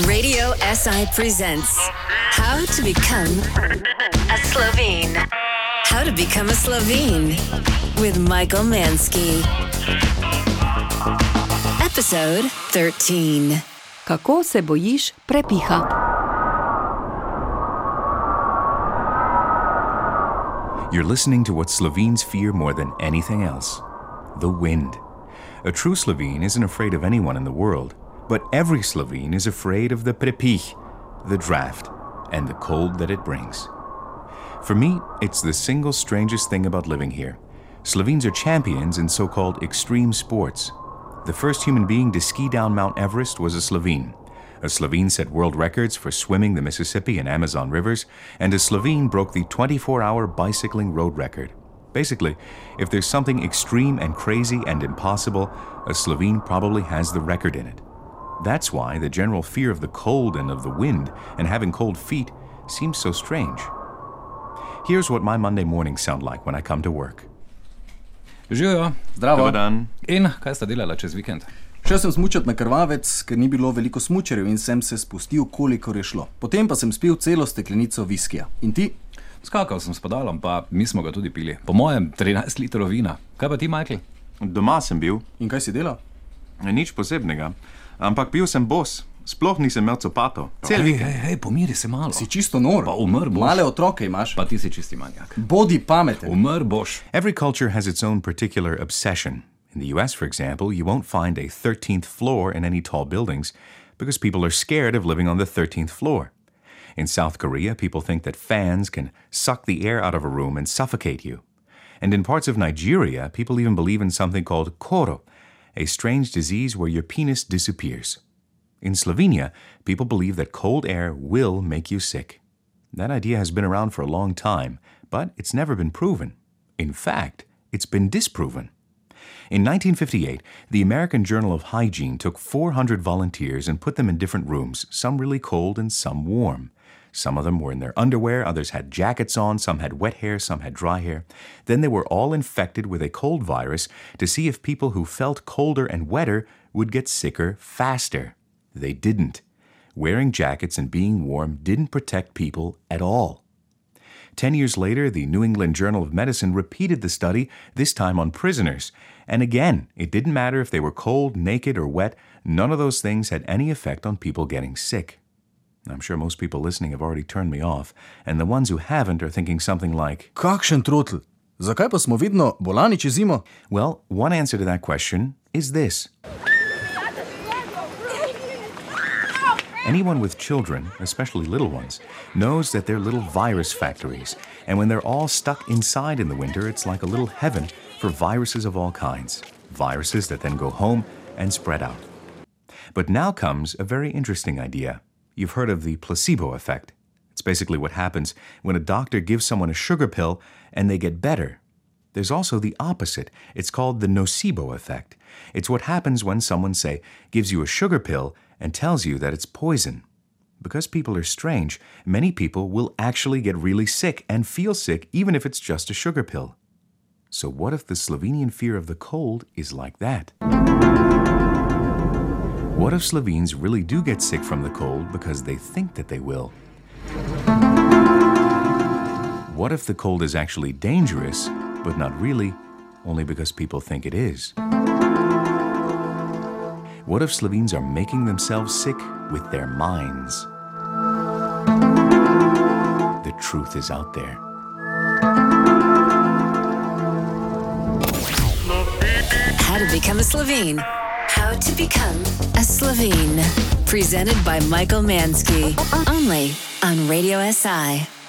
Radio SI presents How to Become a Slovene. How to Become a Slovene with Michael Manske. Episode 13. Kako se bojiš prepiha? You're listening to what Slovenes fear more than anything else the wind. A true Slovene isn't afraid of anyone in the world, but every Slovene is afraid of the prepih, the draft, and the cold that it brings. For me, it's the single strangest thing about living here. Slovenes are champions in so called extreme sports. The first human being to ski down Mount Everest was a Slovene. A Slovene set world records for swimming the Mississippi and Amazon rivers, and a Slovene broke the 24 hour bicycling road record. Basically, if there's something extreme and crazy and impossible, a Slovene probably has the record in it. That's why the general fear of the cold and of the wind and having cold feet seems so strange. Here's what my Monday mornings sound like when I come to work. Živijo, zdravo. Dobar dan. In kaj sta delala čez vikend? Šel sem smučati na krvavec, ker ni bilo veliko smučarjev in sem se spustil, kolikor je šlo. Potem pa sem spil celo steklenico viskija. In ti? Skakal sem s padalom, pa mi smo ga tudi pili. Po mojem, 13 litrov vina. Kaj pa ti, Michael? Doma sem bil, In kaj si delal? nič posebnega, ampak bil sem bos, sploh nisem imel copatov. Cel Hej, vikend. hej, hej, pomiri se malo. Si čisto nor. Pa umr boš. Male otroke imaš. Pa ti si čisti manjak. Bodi pameten. Umr boš. Every culture has its own particular obsession. In the US, for example, you won't find a 13th floor in any tall buildings because people are scared of living on the 13th floor. In South Korea, people think that fans can suck the air out of a room and suffocate you. And in parts of Nigeria, people even believe in something called koro, a strange disease where your penis disappears. In Slovenia, people believe that cold air will make you sick. That idea has been around for a long time, but it's never been proven. In fact, it's been disproven. In 1958, the American Journal of Hygiene took 400 volunteers and put them in different rooms, some really cold and some warm. Some of them were in their underwear, others had jackets on, some had wet hair, some had dry hair. Then they were all infected with a cold virus to see if people who felt colder and wetter would get sicker faster. They didn't. Wearing jackets and being warm didn't protect people at all. Ten years later, the New England Journal of Medicine repeated the study, this time on prisoners. And again, it didn't matter if they were cold, naked, or wet, none of those things had any effect on people getting sick. I'm sure most people listening have already turned me off, and the ones who haven't are thinking something like, Kakšen trotl. Zakaj pa smo vedno bolani čez zimo? well, one answer to that question is this. Anyone with children, especially little ones, knows that they're little virus factories, and when they're all stuck inside in the winter, it's like a little heaven for viruses of all kinds. Viruses that then go home and spread out. But now comes a very interesting idea. You've heard of the placebo effect. It's basically what happens when a doctor gives someone a sugar pill and they get better. There's also the opposite. It's called the nocebo effect. It's what happens when someone, say, gives you a sugar pill and tells you that it's poison. Because people are strange, many people will actually get really sick and feel sick even if it's just a sugar pill. So, what if the Slovenian fear of the cold is like that? What if Slovenes really do get sick from the cold because they think that they will? What if the cold is actually dangerous, but not really, only because people think it is? What if Slovenes are making themselves sick with their minds? The truth is out there. How to Become a Slovene. How to Become a Slovene. Presented by Michael Manske. Only on Radio SI.